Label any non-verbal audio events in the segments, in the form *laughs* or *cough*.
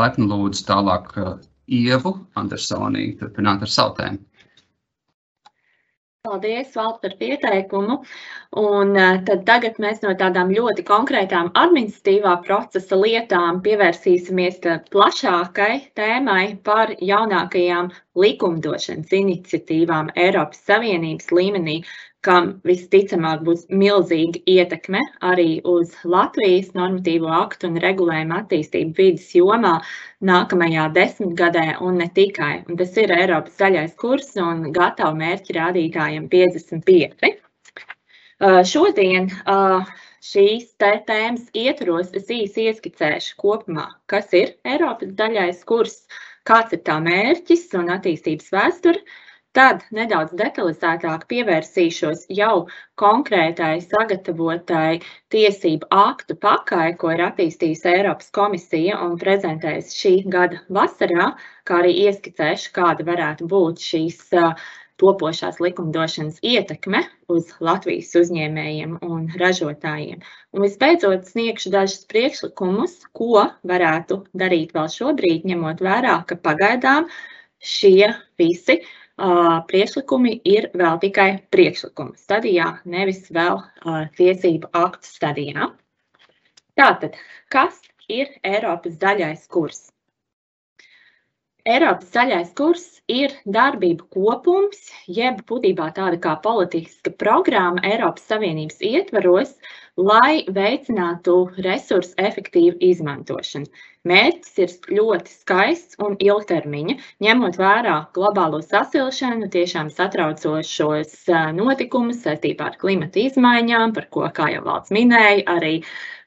laipni lūdzu tālāk Ievu Andersonī turpināt ar savu tēmu. Paldies, Valds, par pieteikumu. Un tad tagad mēs no tādām ļoti konkrētām administratīvā procesa lietām pievērsīsimies plašākai tēmai par jaunākajām likumdošanas iniciatīvām Eiropas Savienības līmenī, kam visticamāk būs milzīga ietekme arī uz Latvijas normatīvo aktu un regulējumu attīstību vidas jomā nākamajā desmitgadē un ne tikai. Un tas ir Eiropas zaļais kurs un gatavu mērķi rādītājiem 55. Uh, šodien uh, šīs tēmas ietvaros es īsi ieskicēšu kopumā, kas ir Eiropas zaļais kurs, kāds ir tā mērķis un attīstības vēsture, Tad nedaudz detalizētāk pievērsīšos jau konkrētai sagatavotai tiesību aktu pakai, ko ir attīstījusi Eiropas komisija un prezentējusi šī gada vasarā, kā arī ieskicēšu, kāda varētu būt šīs topošās likumdošanas ietekme uz Latvijas uzņēmējiem un ražotājiem. Un visbeidzot, sniegšu dažus priekšlikumus, ko varētu darīt vēl šobrīd, ņemot vērā, ka pagaidām šie visi priekšlikumi ir vēl tikai priekšlikuma stadijā, nevis vēl tiesību aktu stadijā. Tātad, kas ir Eiropas zaļais kurs? Eiropas zaļais kurs ir darbību kopums, jeb būtībā tāda kā politiska programma Eiropas Savienības ietvaros, lai veicinātu resursu efektīvu izmantošanu. Mērķis ir ļoti skaists un ilgtermiņa, ņemot vērā globālo sasilšanu, tiešām satraucošos notikumus saistībā ar klimata izmaiņām, par ko, kā jau valsts minēja, arī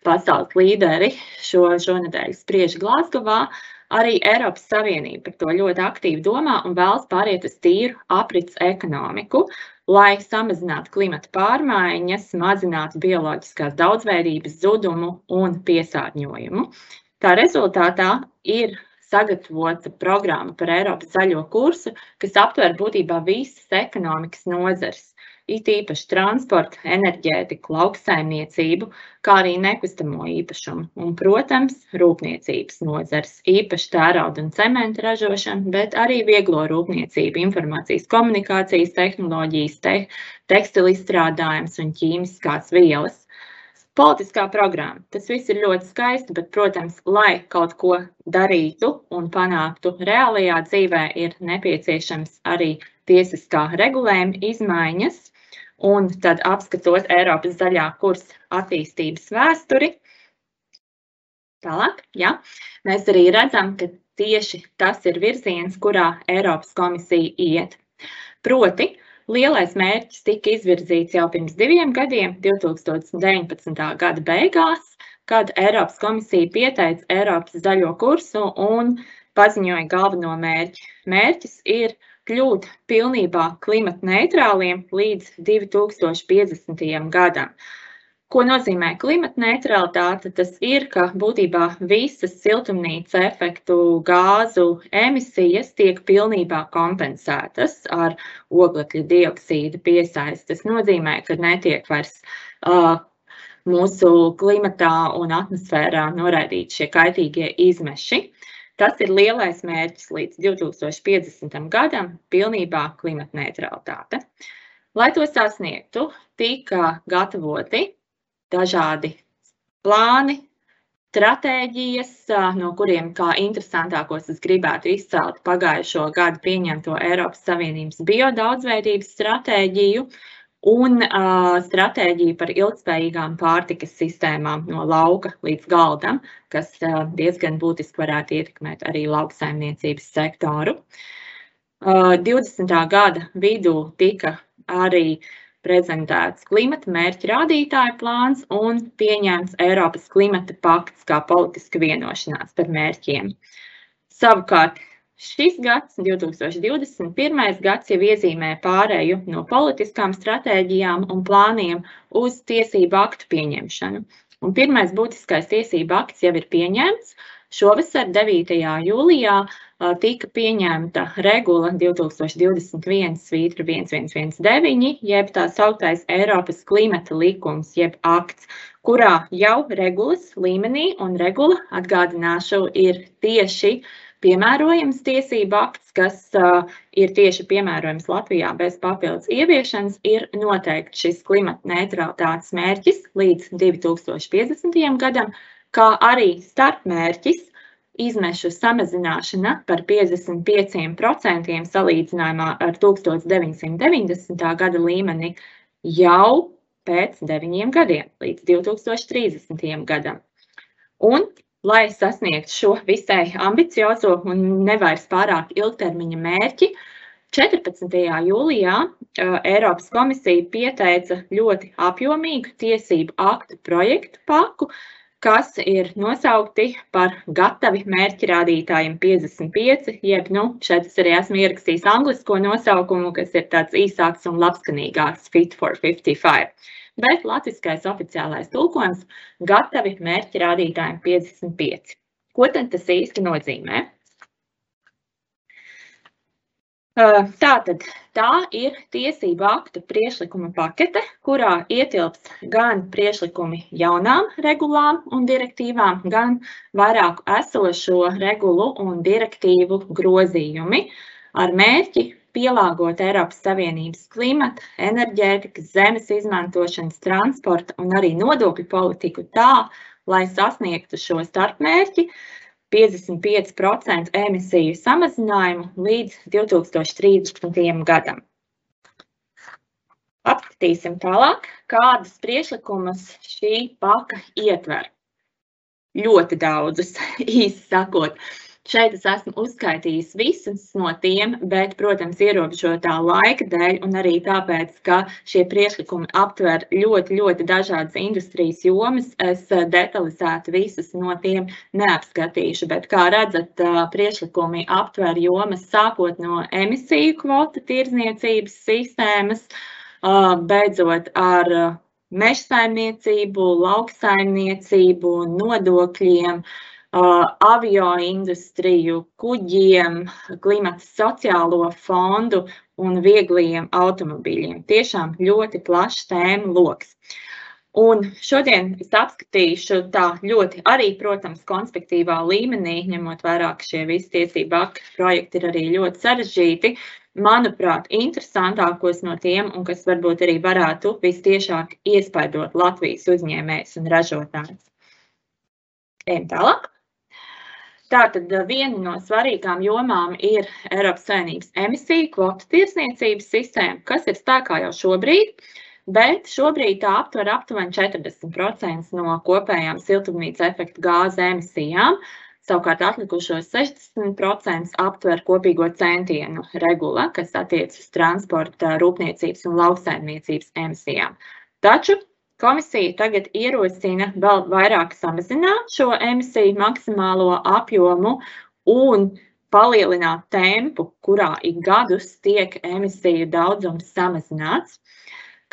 pasaules līderi šo, šonadēļ spriež Glāzgovā. Arī Eiropas Savienība par to ļoti aktīvi domā un vēlas pāriet uz tīru aprits ekonomiku, lai samazinātu klimata pārmaiņas, mazinātu bioloģiskās daudzveidības zudumu un piesārņojumu. Tā rezultātā ir sagatavota programma par Eiropas zaļo kursu, kas aptver būtībā visas ekonomikas nozares it īpaši transportu, enerģētiku, lauksaimniecību, kā arī nekustamo īpašumu. Un, protams, rūpniecības nozars, īpaši tērauda un cementa ražošana, bet arī vieglo rūpniecību, informācijas komunikācijas tehnoloģijas, te, tekstilu izstrādājums un ķīmiskās vielas. Politiskā programma. Tas viss ir ļoti skaisti, bet, protams, lai kaut ko darītu un panāktu reālajā dzīvē, ir nepieciešams arī tiesiskā regulējuma izmaiņas, un tad apskatot Eiropas zaļā kursa attīstības vēsturi. Tālāk, ja, mēs arī redzam, ka tieši tas ir virziens, kurā Eiropas komisija iet. Proti, lielais mērķis tika izvirzīts jau pirms diviem gadiem, 2019. gada beigās, kad Eiropas komisija pieteica Eiropas zaļo kursu un paziņoja galveno mērķi. Mērķis ir kļūt pilnībā klimata neitrāliem līdz 2050. gadam. Ko nozīmē klimata neutralitāte? Tas ir, ka būtībā visas siltumnīca efektu gāzu emisijas tiek pilnībā kompensētas ar oglekļa dioksīda piesaisti. Tas nozīmē, ka netiek vairs uh, mūsu klimatā un atmosfērā noraidīti šie kaitīgie izmeši. Tas ir lielais mērķis līdz 2050. gadam - pilnībā klimata neutralitāte. Lai to sasniegtu, tika gatavoti dažādi plāni, stratēģijas, no kuriem kā interesantākos es gribētu izcelt pagājušo gadu pieņemto Eiropas Savienības biodaudzveidības stratēģiju, un uh, stratēģiju par ilgspējīgām pārtikas sistēmām no lauka līdz galdam, kas uh, diezgan būtiski varētu ietekmēt arī lauksaimniecības sektoru. Uh, 20. gada vidū tika arī prezentēts klimata mērķa rādītāju plāns un pieņemts Eiropas klimata pakts kā politiska vienošanās par mērķiem. Savukārt Šis gads, 2021. gads, jau iezīmē pārēju no politiskām stratēģijām un plāniem uz tiesību aktu pieņemšanu. Un pirmais būtiskais tiesību akts jau ir pieņemts. Šovasar, 9. jūlijā, tika pieņemta regula 2021 svītra 1119, jeb tā sauktais Eiropas klimata likums, jeb akts, kurā jau regulas līmenī un regula, atgādināšu, ir tieši piemērojams tiesību akts, kas uh, ir tieši piemērojams Latvijā bez papildus ieviešanas, ir noteikti šis klimata neutralitātes mērķis līdz 2050. gadam, kā arī starpmērķis izmešu samazināšana par 55% salīdzinājumā ar 1990. gada līmeni jau pēc deviņiem gadiem, līdz 2030. gadam. Un lai sasniegtu šo visai ambiciozo un nevairs pārāk ilgtermiņa mērķi, 14. jūlijā Eiropas komisija pieteica ļoti apjomīgu tiesību aktu projektu paku, kas ir nosaukti par gatavi mērķi rādītājiem 55, jeb, nu, šeit es arī esmu ierakstījis anglisko nosaukumu, kas ir tāds īsāks un labskanīgāks Fit for 55 bet latviskais oficiālais tulkojums gatavi mērķi rādītājiem 55. Ko tad tas īsti nozīmē? Tātad tā ir tiesību aktu priešlikuma pakete, kurā ietilps gan priešlikumi jaunām regulām un direktīvām, gan vairāku esošo regulu un direktīvu grozījumi ar mērķi pielāgot Eiropas Savienības klimata, enerģētikas, zemes izmantošanas, transporta un arī nodokļu politiku tā, lai sasniegtu šo starpmērķi 55% emisiju samazinājumu līdz 2030. gadam. Apskatīsim tālāk, kādas priešlikumus šī paka ietver. Ļoti daudzus, *laughs* īsi sakot. Šeit es esmu uzskaitījis visus no tiem, bet, protams, ierobežotā laika dēļ un arī tāpēc, ka šie priekšlikumi aptver ļoti, ļoti dažādas industrijas jomas, es detalizēti visus no tiem neapskatīšu. Bet, kā redzat, priekšlikumi aptver jomas sākot no emisiju kvota tirzniecības sistēmas, beidzot ar mežsaimniecību, lauksaimniecību, nodokļiem, avio industriju, kuģiem, klimata sociālo fondu un viegliem automobīļiem. Tiešām ļoti plašs tēmu lokus. Un šodien es apskatīšu tā ļoti arī, protams, konspektīvā līmenī, ņemot vērā, ka šie visi tiesību aktu projekti ir arī ļoti sarežģīti. Manuprāt, interesantākos no tiem, un kas varbūt arī varētu vistiešāk iespaidot Latvijas uzņēmējs un ražotājs. Ejam tālāk. Tātad viena no svarīgām jomām ir Eiropas Savienības emisiju kvotu tirsniecības sistēma, kas ir spēkā jau šobrīd, bet šobrīd tā aptver aptuveni 40% no kopējām siltumnīca efekta gāzu emisijām. Savukārt atlikušos 60% aptver kopīgo centienu regula, kas attiecas uz transporta, rūpniecības un lauksaimniecības emisijām. Taču Komisija tagad ierosina vēl vairāk samazināt šo emisiju maksimālo apjomu un palielināt tempu, kurā ik gadus tiek emisiju daudzums samazināts.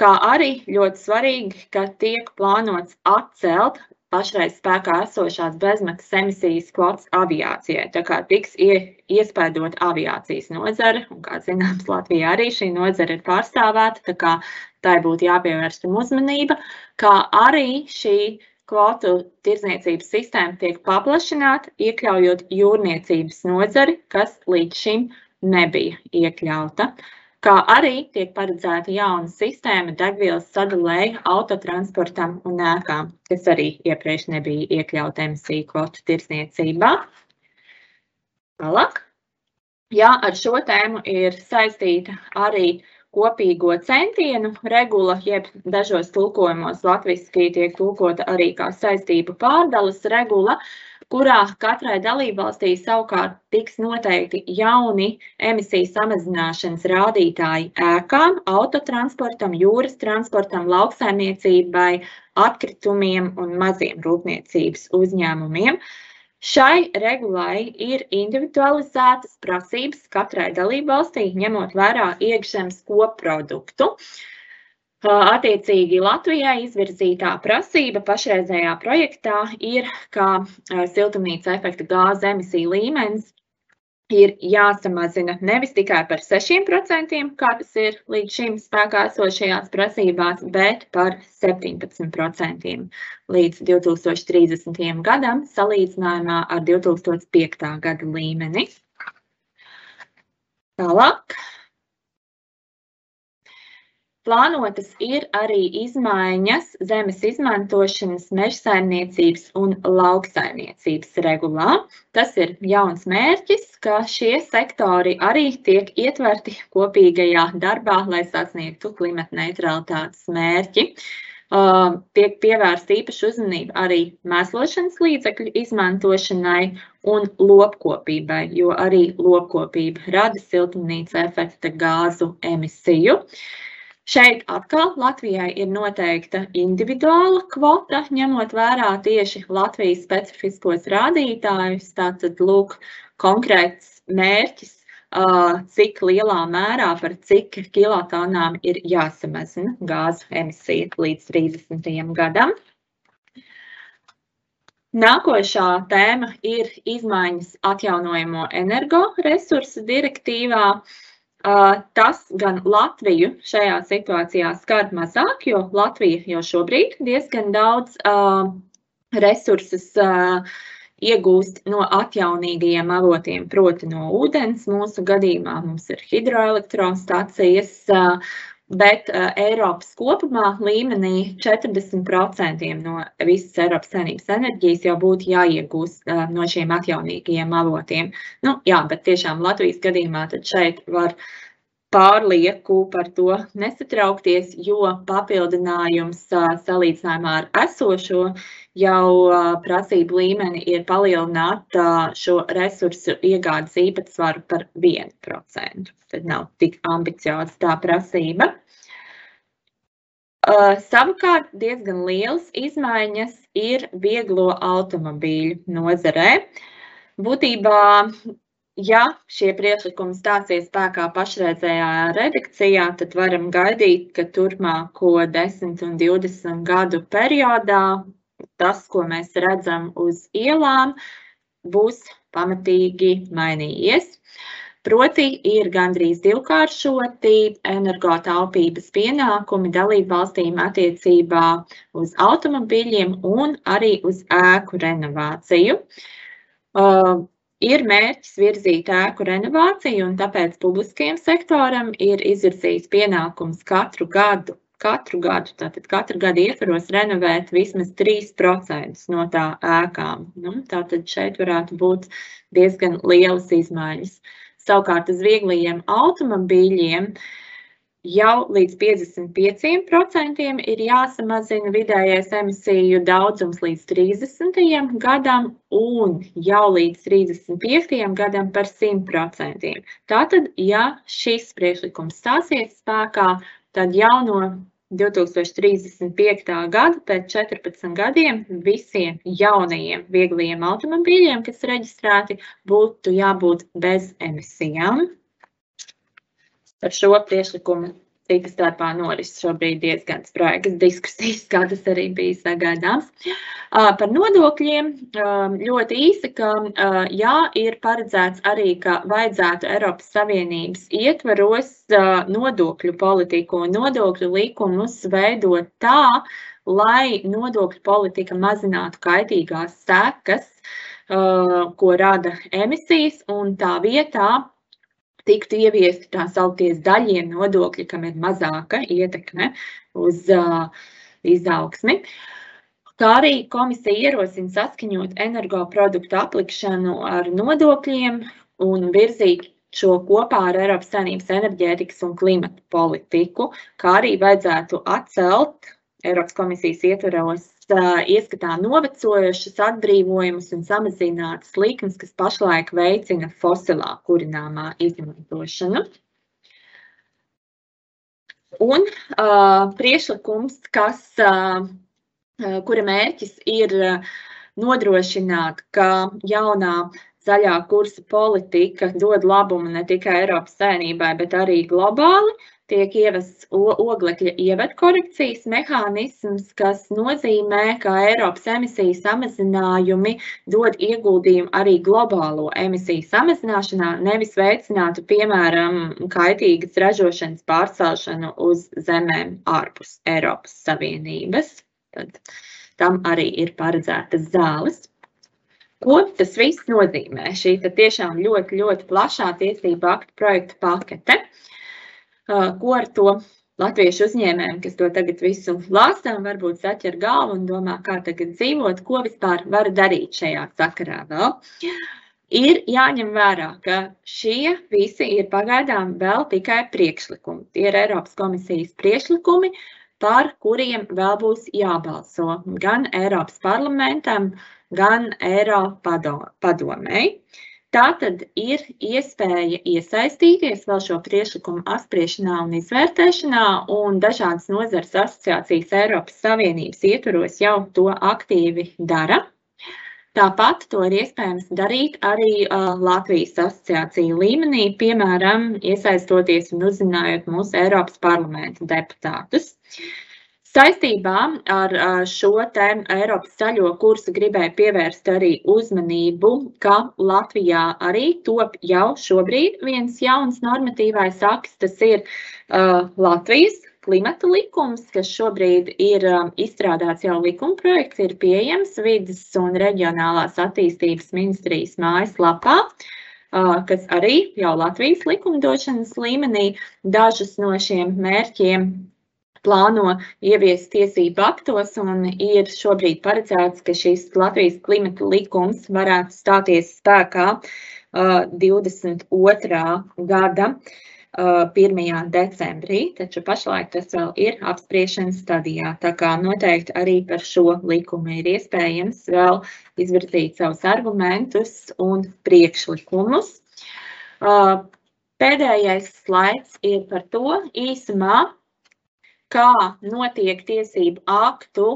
Kā arī ļoti svarīgi, ka tiek plānots atcelt pašreiz spēkā esošās bezmaksas emisijas kvotas aviācijai. Tā kā tiks iespēdot aviācijas nozare, un kā zināms, Latvijā arī šī nozare ir pārstāvēta, tā kā tai būtu jāpievērš uzmanība, kā arī šī kvotu tirdzniecības sistēma tiek paplašināta, iekļaujot jūrniecības nozari, kas līdz šim nebija iekļauta. Kā arī tiek paredzēta jauna sistēma degvielas sadalēja autotransportam un ēkām, kas arī iepriekš nebija iekļauta emisiju kvotu tirsniecībā. Tālāk. Jā, ar šo tēmu ir saistīta arī kopīgo centienu regula, jeb dažos tulkojumos latviski tiek tulkota arī kā saistību pārdales regula, uh, kurā katrai dalībvalstī savukārt tiks noteikti jauni emisiju samazināšanas rādītāji ēkām, autotransportam, jūras transportam, lauksaimniecībai, atkritumiem un maziem rūpniecības uzņēmumiem. Šai regulai ir individualizētas prasības katrai dalībvalstī, ņemot vērā iekšzemes koproduktu. Attiecīgi Latvijai izvirzītā prasība pašreizējā projektā ir, ka siltumnīca efekta gāzu emisiju līmenis ir jāsamazina nevis tikai par 6%, kā tas ir līdz šim spēkā esošajās prasībās, bet par 17% līdz 2030. gadam, salīdzinājumā ar 2005. gada līmeni. Tālāk. Plānotas ir arī izmaiņas zemes izmantošanas, mežsaimniecības un lauksaimniecības regulā. Tas ir jauns mērķis, ka šie sektori arī tiek ietverti kopīgajā darbā, lai sasniegtu klimata neutralitātes mērķi. Uh, tiek pievērsta īpaša uzmanība arī mēslošanas līdzekļu izmantošanai un lopkopībai, jo arī lopkopība rada siltumnīca efekta gāzu emisiju. Uh, Šeit atkal Latvijai ir noteikta individuāla kvota, ņemot vērā tieši Latvijas specifiskos rādītājus. Tātad, lūk, konkrēts mērķis, cik lielā mērā par cik kilotonām ir jāsamazina gāzu emisija līdz 30. gadam. Nākošā tēma ir izmaiņas atjaunojamo energoresursu direktīvā. Uh, Tas gan Latviju šajā situācijā skar mazāk, jo Latvija jau šobrīd diezgan daudz resursus iegūst no atjaunīgajiem avotiem, proti no ūdens. Mūsu gadījumā mums ir hidroelektrostacijas, bet Eiropas kopumā līmenī 40% no visas Eiropas saimnības enerģijas jau būtu jāiegūst no šiem atjaunīgajiem avotiem. Nu, jā, bet tiešām Latvijas gadījumā tad šeit var pārlieku par to nesatraukties, jo papildinājums salīdzinājumā ar esošo jau prasību līmeni ir palielināt šo resursu iegādes īpatsvaru par 1%. Tad nav tik ambicioza tā prasība. Savukārt diezgan lielas izmaiņas ir vieglo automobīļu nozarē. Būtībā ja šie priekšlikumi stāsies spēkā pašreizējā redakcijā, tad varam gaidīt, ka turpmāko 10 un 20 gadu periodā tas, ko mēs redzam uz ielām, būs pamatīgi mainījies. Proti, ir gandrīz divkāršoti energotaupības pienākumi dalību valstīm attiecībā uz automobīļiem un arī uz ēku renovāciju. Uh, Ir mērķis virzīt ēku renovāciju, un tāpēc publiskajam sektoram ir izvirzīts pienākums katru gadu, katru gadu, tātad katru gadu ietvaros renovēt vismaz 3% no tā ēkām. Nu, tātad šeit varētu būt diezgan lielas izmaiņas. Savukārt uz vieglajiem automobīļiem jau līdz 55% ir jāsamazina vidējais emisiju daudzums līdz 30. gadam un jau līdz 35. gadam par 100%. Tātad, ja šis priekšlikums stāsies spēkā, tad jau no 2035. gada pēc 14 gadiem visiem jaunajiem vieglajiem automobīļiem, kas reģistrēti, būtu jābūt bez emisijām. Par šo priekšlikumu cita starpā noris šobrīd diezgan spraigas diskusijas, kā tas arī bija sagaidāms. Par nodokļiem ļoti īsi, ka jā, ir paredzēts arī, ka vajadzētu Eiropas Savienības ietvaros nodokļu politiku un nodokļu likumus veidot tā, lai nodokļu politika mazinātu kaitīgās sekas, ko rada emisijas, un tā vietā tiktu ieviesti tā sauktie zaļie nodokļi, kam ir mazāka ietekme uz uh, izaugsmi. Kā arī komisija ierosina saskaņot energoproduktu aplikšanu ar nodokļiem un virzīt šo kopā ar Eiropas Savienības enerģētikas un klimata politiku, kā arī vajadzētu atcelt Eiropas komisijas ietveros ieskatā novecojušas atbrīvojumus un samazinātas likmes, kas pašlaik veicina fosilā kurināmā izmantošanu. Un uh, priešlikums, kas, uh, kura mērķis ir nodrošināt, ka jaunā zaļā kursa politika dod labumu ne tikai Eiropas saimnībai, bet arī globāli, tiek ievests oglekļa ievedkorekcijas mehānisms, kas nozīmē, ka Eiropas emisiju samazinājumi dod ieguldījumu arī globālo emisiju samazināšanā, nevis veicinātu, piemēram, kaitīgas ražošanas pārcelšanu uz zemēm ārpus Eiropas Savienības. Tad tam arī ir paredzētas zāles. Ko tas viss nozīmē? Šī tiešām ļoti, ļoti plašā tiesību aktu projektu pakete. Ko ar to latviešu uzņēmējiem, kas to tagad visu lāstām, varbūt saķer galvu un domā, kā tagad dzīvot, ko vispār var darīt šajā sakarā vēl. Ir jāņem vērā, ka šie visi ir pagaidām vēl tikai priekšlikumi. Tie ir Eiropas komisijas priekšlikumi, par kuriem vēl būs jābalso gan Eiropas parlamentam, gan Eiropa padomēji. Tātad ir iespēja iesaistīties vēl šo priekšlikumu apspriešanā un izvērtēšanā, un dažādas nozares asociācijas Eiropas Savienības ietvaros jau to aktīvi dara. Tāpat to ir iespējams darīt arī uh, Latvijas asociāciju līmenī, piemēram, iesaistoties un uzzinājot mūsu Eiropas parlamenta deputātus. Uh, Saistībā ar šo Eiropas zaļo kursu gribēju pievērst arī uzmanību, ka Latvijā arī top jau šobrīd viens jauns normatīvais akts. Tas ir uh, Latvijas klimata likums, kas šobrīd ir izstrādāts jau likuma projekts, ir pieejams vidas un reģionālās attīstības ministrijas mājaslapā. Kas arī jau Latvijas likumdošanas līmenī dažus no šiem mērķiem plāno ieviest tiesību aktos, un ir šobrīd paredzēts, ka šis Latvijas klimata likums varētu stāties spēkā uh, 22. gada uh, 1. decembrī, taču pašlaik tas vēl ir apspriešanas stadijā. Tā kā noteikti arī par šo likumu ir iespējams vēl izvirzīt savus argumentus un priekšlikumus. Uh, pēdējais slaids ir par to īsumā, kā notiek tiesību aktu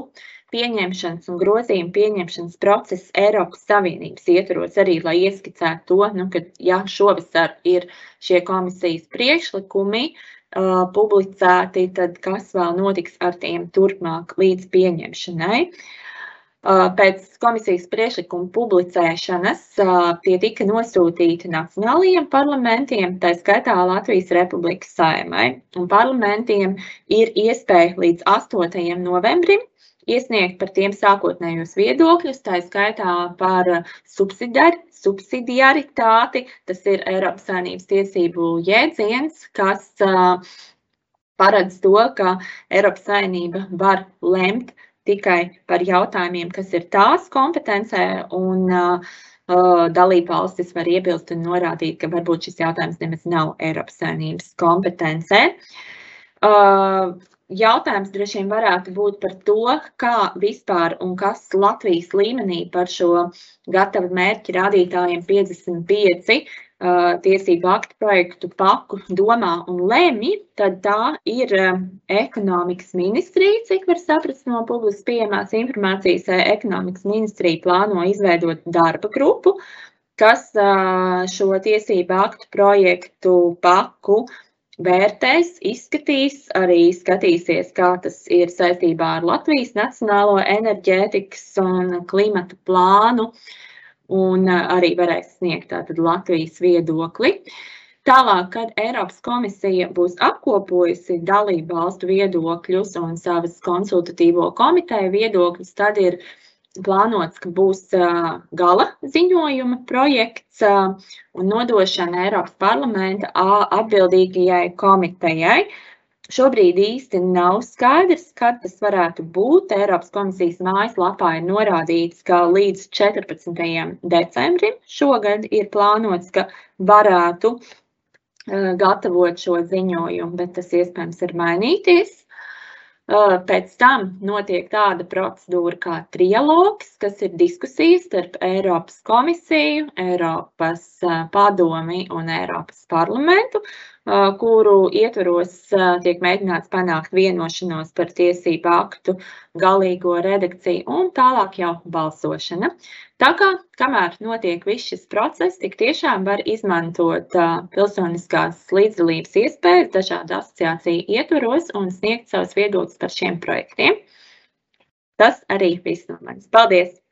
pieņemšanas un grozījumu pieņemšanas process Eiropas Savienības ietvaros, arī lai ieskicētu to, nu, ka ja šovasar ir šie komisijas priekšlikumi uh, publicēti, tad kas vēl notiks ar tiem turpmāk līdz pieņemšanai. Uh, Pēc komisijas priekšlikuma publicēšanas tie tika nosūtīti nacionālajiem parlamentiem, tā skaitā Latvijas Republikas saimai. Un parlamentiem ir iespēja līdz 8. novembrim iesniegt par tiem sākotnējos viedokļus, tā skaitā par subsidiari, subsidiaritāti. Tas ir Eiropas Savienības tiesību jēdziens, kas paredz to, ka Eiropas Savienība var lemt tikai par jautājumiem, kas ir tās kompetencē, un uh, uh, dalība valstis var iebilst un norādīt, ka varbūt šis jautājums nemaz nav Eiropas Savienības kompetencē. Uh, jautājums droši vien varētu būt par to, kā vispār un kas Latvijas līmenī par šo gatavu mērķu rādītājiem 55 tiesību aktu projektu paku domā un lemj, tad tā ir ekonomikas ministrija, cik var saprast no publiski pieejamās informācijas. Ekonomikas ministrija plāno izveidot darba grupu, kas šo tiesību aktu projektu paku vērtēs, izskatīs, arī skatīsies, kā tas ir saistībā ar Latvijas nacionālo enerģētikas un klimata plānu. Uh, un arī varēs sniegt tātad Latvijas viedokli. Tālāk, kad Eiropas komisija būs apkopojusi dalību valstu viedokļus un savas konsultatīvo komiteju viedokļus, tad ir plānots, ka būs gala ziņojuma projekts un nodošana Eiropas parlamenta atbildīgajai komitejai. Šobrīd īsti nav skaidrs, kad tas varētu būt. Eiropas komisijas mājaslapā ir norādīts, ka līdz 14. decembrim šogad ir plānots, ka varētu uh, gatavot šo ziņojumu, bet tas iespējams ir mainīties. Uh, pēc tam notiek tāda procedūra kā trialogs, kas ir diskusijas starp Eiropas komisiju, Eiropas uh, padomi un Eiropas parlamentu. Kuru ietvaros tiek mēģināts panākt vienošanos par tiesību aktu galīgo redakciju un tālāk jau balsošana. Tā kā, kamēr notiek viss šis process, tik tiešām var izmantot pilsoniskās līdzdalības iespējas dažādu asociāciju ietvaros un sniegt savus viedokļus par šiem projektiem. Tas arī viss no manis. Paldies!